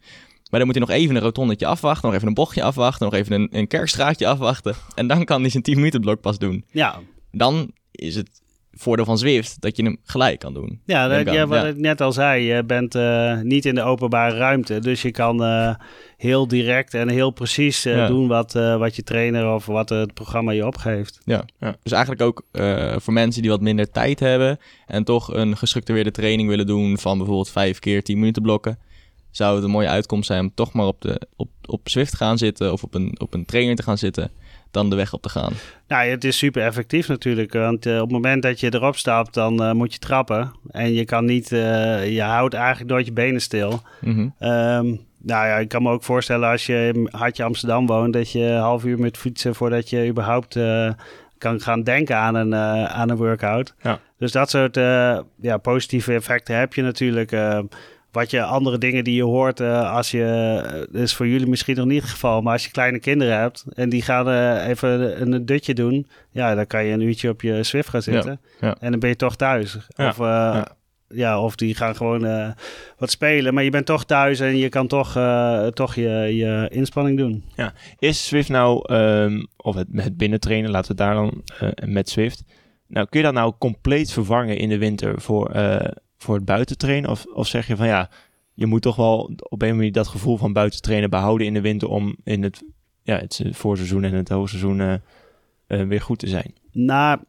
Maar dan moet hij nog even een rotondetje afwachten, nog even een bochtje afwachten, nog even een, een kerkstraatje afwachten. En dan kan hij zijn 10 minuten blok pas doen. Ja, Dan is het voordeel van Zwift dat je hem gelijk kan doen. Ja, dat, ja wat ja. ik net al zei, je bent eh, niet in de openbare ruimte. Dus je kan eh, heel direct en heel precies eh, Ja. doen wat, wat je trainer of wat het programma je opgeeft. Ja. Dus eigenlijk ook voor mensen die wat minder tijd hebben en toch een gestructureerde training willen doen van bijvoorbeeld vijf keer 10 minuten blokken, zou het een mooie uitkomst zijn om toch maar op, de, op, op Zwift te gaan zitten of op een, op een trainer te gaan zitten, dan de weg op te gaan. Nou, het is super effectief natuurlijk. Want eh, op het moment dat je erop stapt, dan eh, moet je trappen. En je kan niet, eh, je houdt eigenlijk nooit je benen stil. Ehm, nou ja, ik kan me ook voorstellen als je in Hartje Amsterdam woont, dat je een half uur moet fietsen voordat je überhaupt kan gaan denken aan een, aan een workout. Ja. Dus dat soort ja, positieve effecten heb je natuurlijk. Eh, wat je andere dingen die je hoort, eh, als je, eh, dat is voor jullie misschien nog niet het geval, maar als je kleine kinderen hebt en die gaan eh, even een, een dutje doen, ja, dan kan je een uurtje op je Swift gaan zitten ja. en dan ben je toch thuis. Ja, Of, eh, ja. of die gaan gewoon eh, wat spelen, maar je bent toch thuis en je kan toch, eh, toch je, je inspanning doen. Is Swift nou, ehm, of het, het binnentrainen, laten we het daar dan eh, met Swift. Nou, kun je dat nou compleet vervangen in de winter voor, eh, voor het buitentrainen? Of, of zeg je van ja, je moet toch wel op een manier dat gevoel van buitentrainen behouden in de winter om in het, ja, het voorseizoen en het hoogseizoen eh, weer goed te zijn? Nou,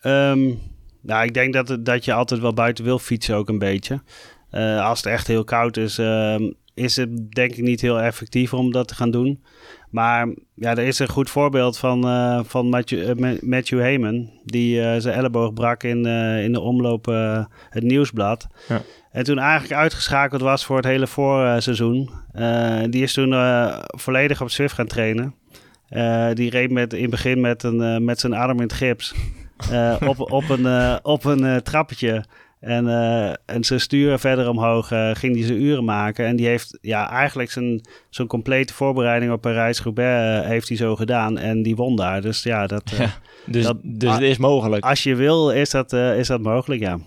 ehm, nou, ik denk dat, dat je altijd wel buiten wil fietsen ook een beetje. Eh, als het echt heel koud is, ehm, is het denk ik niet heel effectief om dat te gaan doen. Maar ja, er is een goed voorbeeld van, eh, van Matthew, Ma- Matthew Heyman. Die eh, zijn elleboog brak in, in de omloop het nieuwsblad. Ja. En toen eigenlijk uitgeschakeld was voor het hele voorseizoen. Die is toen volledig op Zwift gaan trainen. Die reed met, in het begin met, een, met zijn arm in het gips. op, op een, op een trappetje. En, eh, en zijn stuur verder omhoog eh, ging hij zijn uren maken. En die heeft ja, eigenlijk zijn, zijn complete voorbereiding op Parijs-Roubaix eh, heeft hij zo gedaan. En die won daar. Dus ja, dat, Ja. Dus, Dat- dus het is mogelijk. als je wil, is dat, is dat mogelijk, ja.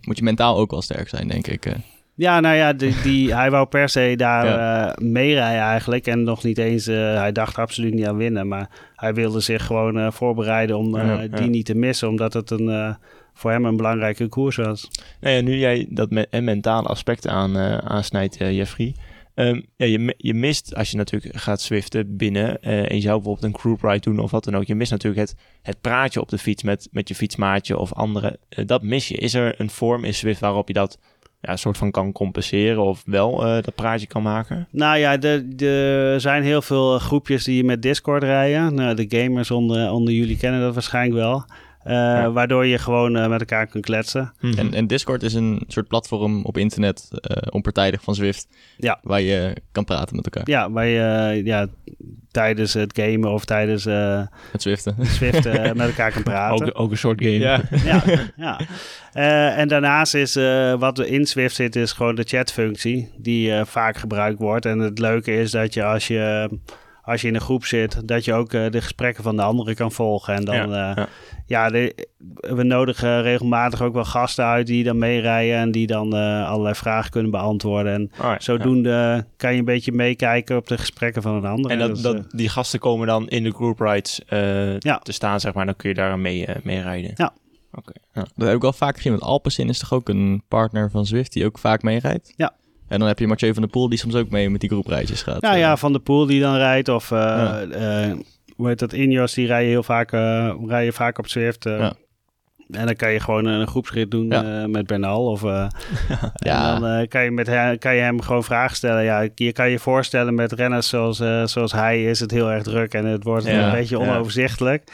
Moet je mentaal ook wel sterk zijn, denk ik. Ja, nou ja, die, die, hij wou per se daar Ja. meerijden eigenlijk. En nog niet eens, hij dacht absoluut niet aan winnen. Maar hij wilde zich gewoon voorbereiden om Ja, ja. die niet te missen. Omdat het een, voor hem een belangrijke koers was. Nou ja, nu jij dat me en mentale aspect aan, eh, aansnijdt, eh, Jeffrey. Ehm, ja, je, je mist, als je natuurlijk gaat swiften binnen eh, en je zou bijvoorbeeld een group ride doen of wat dan ook. Je mist natuurlijk het, het praatje op de fiets met, met je fietsmaatje of anderen. Eh, dat mis je. Is er een vorm in Swift waarop je dat ja, soort van kan compenseren of wel eh, dat praatje kan maken? Nou ja, er er zijn heel veel groepjes die met Discord rijden. Nou, de gamers onder, onder jullie kennen dat waarschijnlijk wel. Eh, Waardoor je gewoon eh, met elkaar kunt kletsen. Mhm. En, en Discord is een soort platform op internet, eh onpartijdig van Zwift, Ja. waar je kan praten met elkaar. Ja, waar je ja, tijdens het gamen of tijdens eh Met Zwiften. Zwift eh, met elkaar kan praten. ook, ook een soort game. Ja. ja, ja. Eh, en daarnaast is eh, wat er in Swift zit, is gewoon de chatfunctie die eh, vaak gebruikt wordt. En het leuke is dat je als je, als je in een groep zit, dat je ook eh, de gesprekken van de anderen kan volgen. En dan, Ja, ja, ja. ja de- we nodigen regelmatig ook wel gasten uit die dan meerijden en die dan eh, allerlei vragen kunnen beantwoorden. En ja. zodoende kan je een beetje meekijken op de gesprekken van een ander. En dat, Dus, dat, eh, die gasten komen dan in de group rides eh, Ja. te staan, zeg maar. Dan kun je daar mee, eh, mee rijden. Ja. Oké. ja. Dat heb ik wel vaak gezien, want Alpecin is toch ook een partner van Zwift die ook vaak meerijdt? Ja. En dan heb je Mathieu van der Poel die soms ook mee met die groepreisjes gaat. Nou Eh, ja, Van de Poel die dan rijdt. Of eh Ja. eh, hoe heet dat? Ineos, die rijden heel vaak, eh, rijden vaak op Zwift. eh. Ja. En dan kan je gewoon een groepsrit doen Ja. eh, met Bernal. Of, eh, Ja. En dan eh, kan, je met hem, kan je hem gewoon vragen stellen. Ja, je kan je voorstellen met renners zoals, eh, zoals hij is het heel erg druk. En het wordt Ja, een beetje ja. onoverzichtelijk.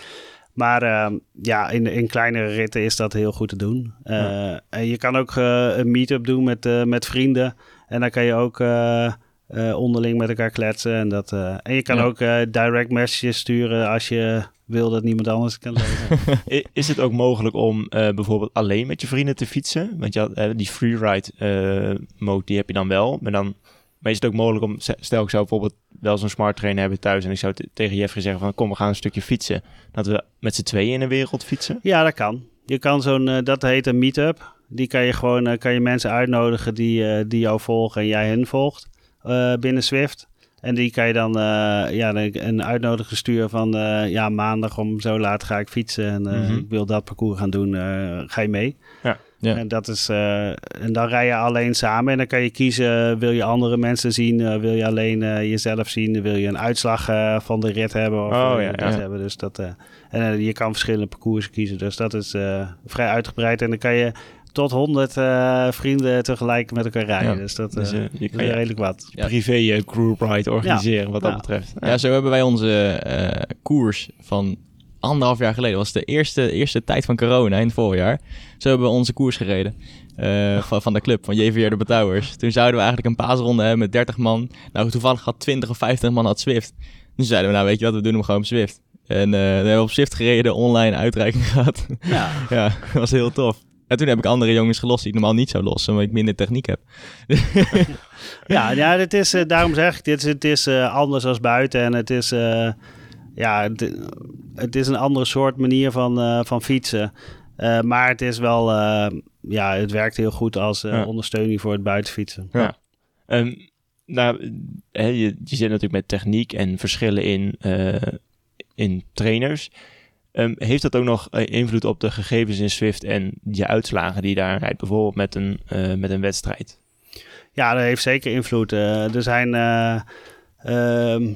Maar eh, ja, in, in kleinere ritten is dat heel goed te doen. Eh, En je kan ook eh, een meet-up doen met, eh, met vrienden. En dan kan je ook eh, eh, onderling met elkaar kletsen. En, dat, eh, en je kan Ja. ook direct messages sturen als je wil dat niemand anders kan lezen. Is het ook mogelijk om bijvoorbeeld alleen met je vrienden te fietsen? Want je had, die freeride mode, die heb je dan wel. Maar, dan, maar is het ook mogelijk om, stel ik zou bijvoorbeeld wel zo'n smart trainer hebben thuis en ik zou tegen Jeffrey zeggen van kom, we gaan een stukje fietsen. Dat we met z'n tweeën in de wereld fietsen. Ja, dat kan. Je kan zo'n, dat heet een meetup. Die kan je gewoon, eh, kan je mensen uitnodigen die, eh, die jou volgen en jij hen volgt eh, binnen Swift. En die kan je dan ja, een- uitnodiging sturen van ja, maandag om zo laat ga ik fietsen en Mhm. ik wil dat parcours gaan doen. ga je mee? Ja. Ja. En, dat is, en dan rij je alleen samen en dan kan je kiezen, wil je andere mensen zien, wil je alleen jezelf zien, wil je een uitslag van de rit hebben of Oh, ja, ja. hebben. Dus dat, en je kan verschillende parcours kiezen, dus dat is vrij uitgebreid en dan kan je tot 100 eh, vrienden tegelijk met elkaar rijden. Ja. Dus dat, Dus eh, eh, je kan is je redelijk wat. Privé group ride organiseren wat dat betreft. Ja, zo hebben wij onze koers van anderhalf jaar geleden. Dat was de eerste, eerste tijd van corona in het voorjaar. Zo hebben we onze koers gereden. van, van de club, van JVR de Betouwers. Toen zouden we eigenlijk een paasronde hebben met 30 man. Nou, toevallig had 20 of 50 man had Swift. Toen zeiden we, nou weet je wat, we doen hem gewoon op Swift. En eh, we hebben op Swift gereden, online uitreiking gehad. Ja. ja, dat was heel tof. En toen heb ik andere jongens gelost die ik normaal niet zou lossen, omdat ik minder techniek heb. Ja, ja dit is, eh, daarom zeg ik, dit is, het is eh, anders als buiten en het is, eh, ja, het, het is een andere soort manier van, van fietsen. Maar het is wel, ja, het werkt heel goed als Ja. ondersteuning voor het buitenfietsen. Ehm, nou, je, je zit natuurlijk met techniek en verschillen in, in trainers. Ehm, heeft dat ook nog eh, invloed op de gegevens in Swift en je uitslagen die daar rijdt? Bijvoorbeeld met een, eh, met een wedstrijd. Ja, dat heeft zeker invloed. Eh, er zijn eh, ehm,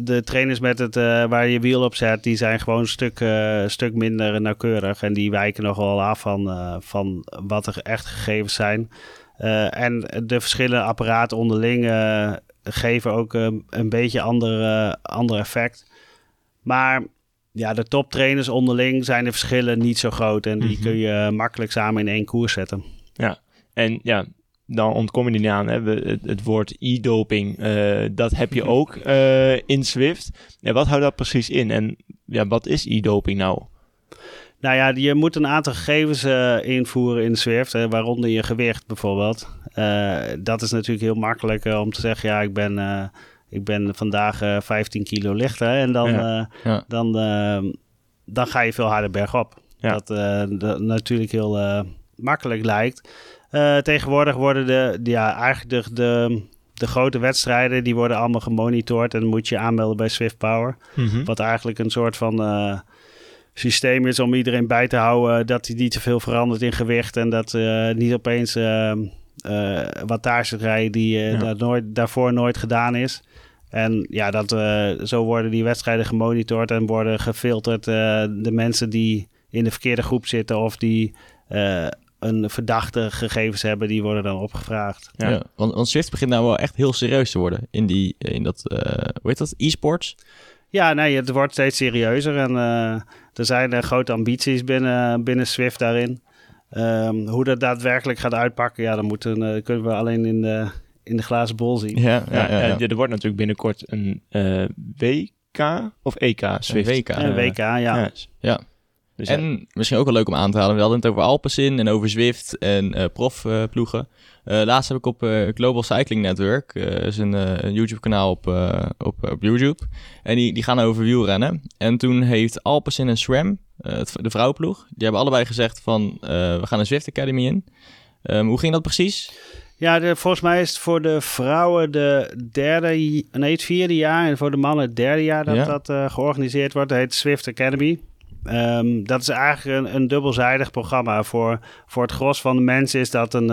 de trainers met het, waar je wiel op zet, die zijn gewoon een stuk, stuk minder nauwkeurig. En die wijken nog wel af van, van wat er echt gegevens zijn. En de verschillende apparaten onderling geven ook een beetje ander, ander effect. Maar ja, de toptrainers onderling zijn de verschillen niet zo groot. En die Mhm. kun je makkelijk samen in één koers zetten. En ja, dan ontkom je er niet aan. Hè? Het, het woord e-doping, eh, dat heb je ook eh, in Swift. Ja, wat houdt dat precies in? En ja, wat is e-doping nou? Nou ja, je moet een aantal gegevens eh, invoeren in Swift, hè, waaronder je gewicht bijvoorbeeld. Dat is natuurlijk heel makkelijk om te zeggen, ja, ik ben, ik ben vandaag eh 15 kilo lichter. En dan, Ja. eh, Ja. dan, eh, dan ga je veel harder bergop. Ja. Dat, eh, dat natuurlijk heel eh, makkelijk lijkt. Eh, tegenwoordig worden de, ja, eigenlijk de, de, de grote wedstrijden, die worden allemaal gemonitord. En moet je aanmelden bij Swift Power. Wat eigenlijk een soort van eh, systeem is om iedereen bij te houden dat hij niet te veel verandert in gewicht en dat eh, niet opeens eh eh wattage rijden die eh, Ja. daar nooit, daarvoor nooit gedaan is. En ja, dat, eh, zo worden die wedstrijden gemonitord en worden gefilterd eh, de mensen die in de verkeerde groep zitten of die eh, een verdachte gegevens hebben, die worden dan opgevraagd. Ja. Ja. want, want Swift begint nou wel echt heel serieus te worden in, die, in dat, eh, hoe heet dat, e-sports? Ja, nee, het wordt steeds serieuzer en eh, er zijn eh, grote ambities binnen, binnen Swift daarin. Ehm, hoe dat daadwerkelijk gaat uitpakken, ja, dan moeten, eh, kunnen we alleen in de, in de glazen bol zien. Ja, Ja, en er wordt natuurlijk binnenkort een eh, WK of EK Swift. WK. En WK, ja. Ja. Ja. Dus ja, En misschien ook wel leuk om aan te halen. We hadden het over Alpecin en over Zwift en eh profploegen. Eh laatst heb ik op eh, Global Cycling Network, eh is een, een YouTube-kanaal op, op, op YouTube. En die, die gaan over wielrennen. En toen heeft Alpecin en SRAM, het- de vrouwenploeg, die hebben allebei gezegd van we gaan een Zwift Academy in. Ehm, hoe ging dat precies? Ja, de, volgens mij is het voor de vrouwen de derde, nee, het vierde jaar en voor de mannen het derde jaar dat Ja. dat georganiseerd wordt. Dat heet Swift Academy. Ehm, dat is eigenlijk een, een dubbelzijdig programma. Voor, voor het gros van de mensen is dat een,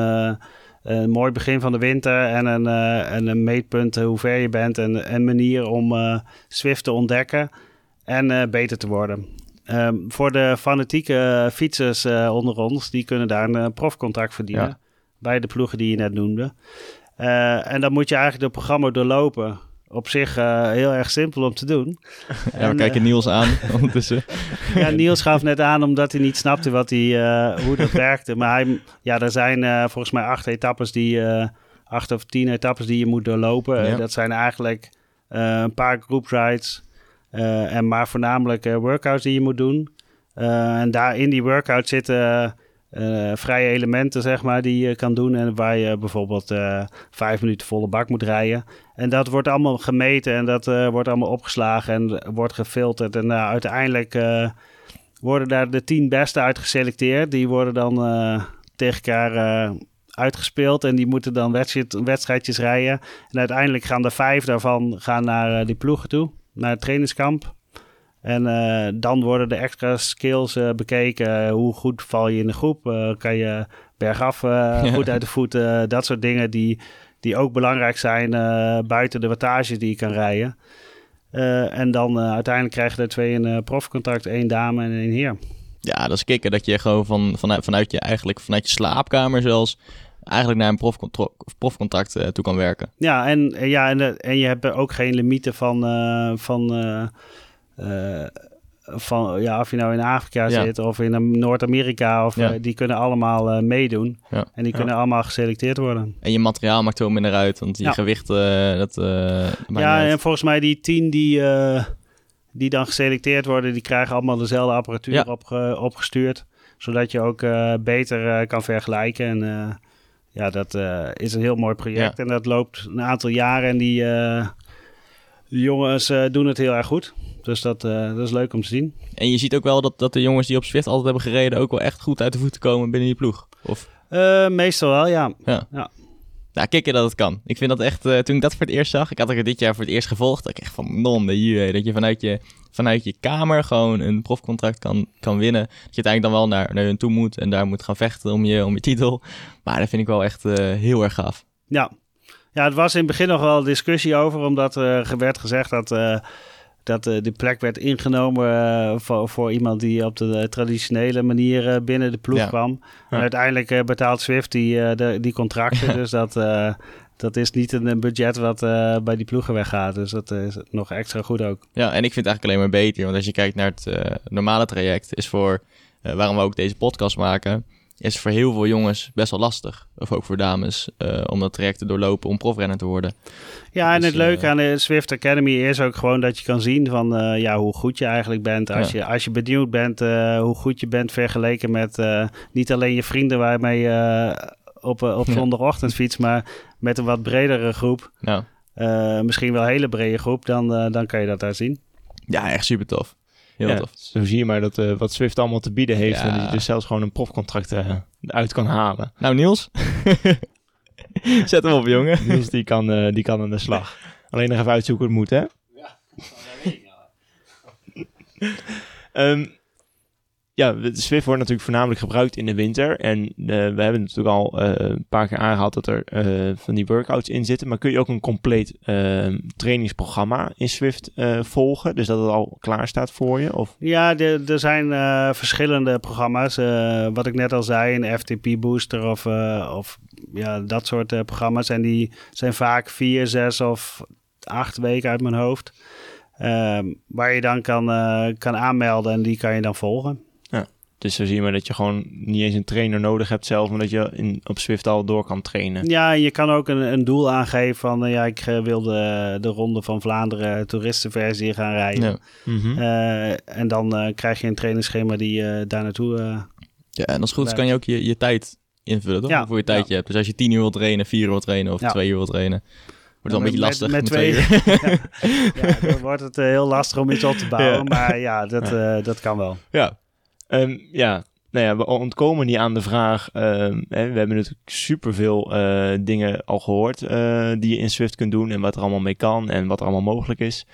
een mooi begin van de winter en een, eh, en een meetpunt eh, hoe ver je bent en een manier om eh, Swift te ontdekken en eh, beter te worden. Ehm, voor de fanatieke fietsers eh, onder ons, die kunnen daar een eh, profcontract verdienen Ja. bij de ploegen die je net noemde. Eh, en dan moet je eigenlijk het programma doorlopen. Op zich eh, heel erg simpel om te doen. Ja, En, we kijken eh, Niels aan ondertussen. ja, Niels gaf net aan omdat hij niet snapte wat hij, eh, hoe dat werkte. Maar hij, ja, er zijn volgens mij acht etappes die, acht of tien etappes die je moet doorlopen. Ja. dat zijn eigenlijk een paar group rides. en maar voornamelijk workouts die je moet doen. En daar in die workout zitten vrije elementen, zeg maar, die je kan doen. En waar je bijvoorbeeld vijf minuten volle bak moet rijden. En dat wordt allemaal gemeten en dat eh, wordt allemaal opgeslagen en wordt gefilterd. En uh, uiteindelijk uh, worden daar de tien beste uit geselecteerd. Die worden dan uh, tegen elkaar uitgespeeld en die moeten dan wedstrijd, wedstrijdjes rijden. En uiteindelijk gaan er vijf daarvan gaan naar die ploegen toe, naar het trainingskamp. En uh, dan worden de extra skills uh, bekeken. hoe goed val je in de groep? Uh, kan je bergaf ja. goed uit de voeten? dat soort dingen die, die ook belangrijk zijn buiten de wattage die je kan rijden. en dan uiteindelijk krijgen er twee een profcontact, één dame en één heer. Ja, dat is kicken dat je gewoon van, vanuit, vanuit je eigenlijk vanuit je slaapkamer zelfs eigenlijk naar een profcontract toe kan werken. Ja, en, ja en, en je hebt ook geen limieten van, van uh, van ja, of je nou in Afrika ja. zit of in Noord-Amerika, of ja. uh, die kunnen allemaal uh, meedoen. Ja. En die kunnen allemaal geselecteerd worden. En je materiaal maakt veel minder uit, want je gewicht, dat Ja, en volgens mij die tien die, die dan geselecteerd worden, die krijgen allemaal dezelfde apparatuur opge opgestuurd. Zodat je ook beter kan vergelijken. En ja, dat is een heel mooi project. En dat loopt een aantal jaren en die, die jongens doen het heel erg goed. Dus dat, uh, dat is leuk om te zien. En je ziet ook wel dat, dat de jongens die op Zwift altijd hebben gereden... ook wel echt goed uit de voeten komen binnen die ploeg? Of? Uh, meestal wel, ja. ja. ja. Nou, kikken dat het kan. Ik vind dat echt, toen ik dat voor het eerst zag... ik had er dit jaar voor het eerst gevolgd... dat ik echt van non de dat je vanuit je, vanuit je kamer gewoon een profcontract kan, kan winnen. Dat je uiteindelijk dan wel naar, naar hun toe moet... en daar moet gaan vechten om je, om je titel. Maar dat vind ik wel echt heel erg gaaf. Ja. Ja, het was in het begin nog wel discussie over... omdat er werd gezegd dat dat uh, die plek werd ingenomen uh, voor, voor iemand die op de traditionele manier uh, binnen de ploeg ja. kwam. Ja. En uiteindelijk betaalt Swift die, de, die contracten. dus dat, dat is niet een, budget wat bij die ploegen weggaat. Dus dat is nog extra goed ook. Ja, en ik vind het eigenlijk alleen maar beter. Want als je kijkt naar het normale traject, is voor waarom we ook deze podcast maken is voor heel veel jongens best wel lastig. Of ook voor dames, uh, om dat traject te doorlopen om profrenner te worden. Ja, en dus, het leuke uh, aan de Swift Academy is ook gewoon dat je kan zien van uh, ja, hoe goed je eigenlijk bent. Als, ja. je, als je benieuwd bent hoe goed je bent vergeleken met niet alleen je vrienden waarmee je op, op zondagochtend fiets, maar met een wat bredere groep. Ja. misschien wel een hele brede groep, dan, dan kan je dat daar zien. Ja, echt super tof. Heel ja, tof. Zo zie je maar dat, uh, wat Swift allemaal te bieden heeft. Ja. En dat je dus zelfs gewoon een profcontract uh, uit kan halen. Nou, Niels. Zet hem op, jongen. Niels die kan, uh, die kan aan de slag. Alleen nog even uitzoeken hoe het moet, hè? Ja, dat um, ja, Swift wordt natuurlijk voornamelijk gebruikt in de winter. En uh, we hebben natuurlijk al uh, een paar keer aangehaald dat er uh, van die workouts in zitten. Maar kun je ook een compleet trainingsprogramma in Swift volgen? Dus dat het al klaar staat voor je? Of? Ja, er zijn verschillende programma's. wat ik net al zei, een FTP Booster of, of ja, dat soort programma's. En die zijn vaak vier, zes of acht weken uit mijn hoofd. waar je dan kan, kan aanmelden en die kan je dan volgen. Dus zo zie je maar dat je gewoon niet eens een trainer nodig hebt zelf, maar dat je in, op Swift al door kan trainen. Ja, je kan ook een, een doel aangeven van, uh, ja, ik uh, wil de, de Ronde van Vlaanderen toeristenversie gaan rijden. Ja. Mm -hmm. uh, en dan krijg je een trainingsschema die je daar naartoe... ja, en als het goed is kan je ook je, je tijd invullen, toch? Ja. Voor je tijdje ja. hebt. Dus als je tien uur wilt trainen, vier uur wilt trainen of ja. twee uur wilt trainen... Wordt wel een beetje lastig. Met, met twee, twee ja. ja, dan wordt het heel lastig om iets op te bouwen. Maar ja, dat, dat kan wel. Ja, Um, ja, nou ja, we ontkomen niet aan de vraag. Um, hè, we hebben natuurlijk superveel uh, dingen al gehoord uh, die je in Swift kunt doen en wat er allemaal mee kan en wat er allemaal mogelijk is.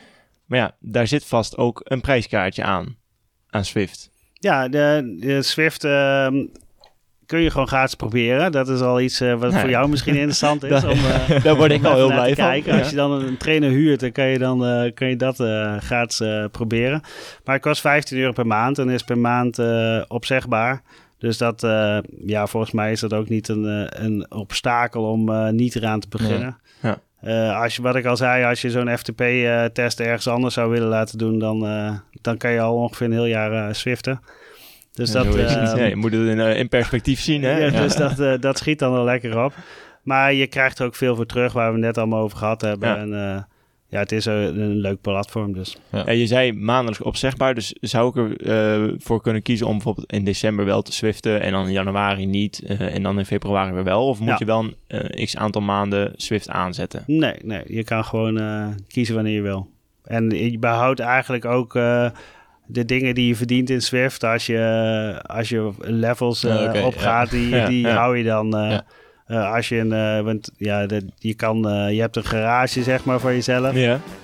Maar ja, daar zit vast ook een prijskaartje aan, aan Swift. Ja, de, de Swift uh, kun je gewoon gratis proberen. Dat is al iets uh, wat nee. voor jou misschien interessant is. om, uh, Daar word ik al heel blij van. Kijken. Als je dan een trainer huurt, dan kan je, dan, uh, kan je dat gratis proberen. Maar het kost 15 euro per maand en is per maand opzegbaar. Dus dat, ja, volgens mij is dat ook niet een, een obstakel om niet eraan te beginnen. Ja. Ja. als je, wat ik al zei, als je zo'n FTP-test ergens anders zou willen laten doen, dan, dan kan je al ongeveer een heel jaar swiften. Dus dat, uh, ja, je moet het in, in perspectief zien. Hè? Ja, Dus dat, uh, dat schiet dan wel lekker op. Maar je krijgt er ook veel voor terug, waar we net allemaal over gehad hebben. Ja. En uh, ja, het is een, een leuk platform dus. Ja, je zei maandelijks opzegbaar, dus zou ik ervoor voor kunnen kiezen om bijvoorbeeld in december wel te swiften en dan in januari niet eh, en dan in februari weer wel? Of moet Ja. je wel een eh, x aantal maanden Swift aanzetten? Nee, nee, je kan gewoon eh, kiezen wanneer je wil. En je behoudt eigenlijk ook eh, de dingen die je verdient in Swift. Als je, als je levels eh, Oké, opgaat, die, Ja, die ja. hou je dan. eh, eh, als je een, want ja, de, je kan, je hebt een garage zeg maar voor jezelf,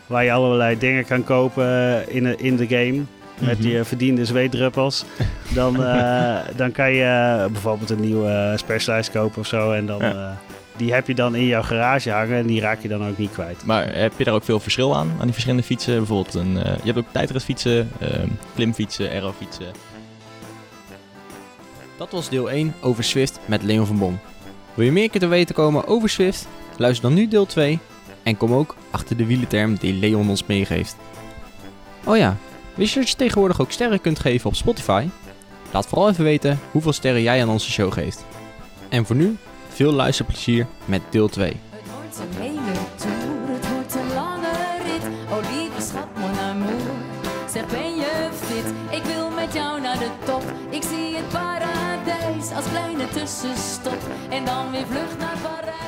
waar je allerlei dingen kan kopen in, de- in de game. Met Mhm. je verdiende zweetdruppels. Dan, dan kan je bijvoorbeeld een nieuwe Specialized kopen of zo. En dan, Ja. Die heb je dan in jouw garage hangen en die raak je dan ook niet kwijt. Maar heb je daar ook veel verschil aan, aan die verschillende fietsen? Bijvoorbeeld, een, eh, je hebt ook tijdritfietsen, ehm klimfietsen, aerofietsen. Dat was deel 1 over Swift met Leon van Bon. Wil je meer te weten komen over Swift? Luister dan nu deel 2 en kom ook achter de wielenterm die Leon ons meegeeft. Oh ja, wist je dat je tegenwoordig ook sterren kunt geven op Spotify? Laat vooral even weten hoeveel sterren jij aan onze show geeft. En voor nu, veel luisterplezier met deel 2. Het wordt een het wordt een lange rit. Oh lieve mon amour. Zeg, ben je fit? Ik wil met jou naar de top. Ik zie het paradijs als kleine tussenstop. En dan weer vlucht naar Parijs.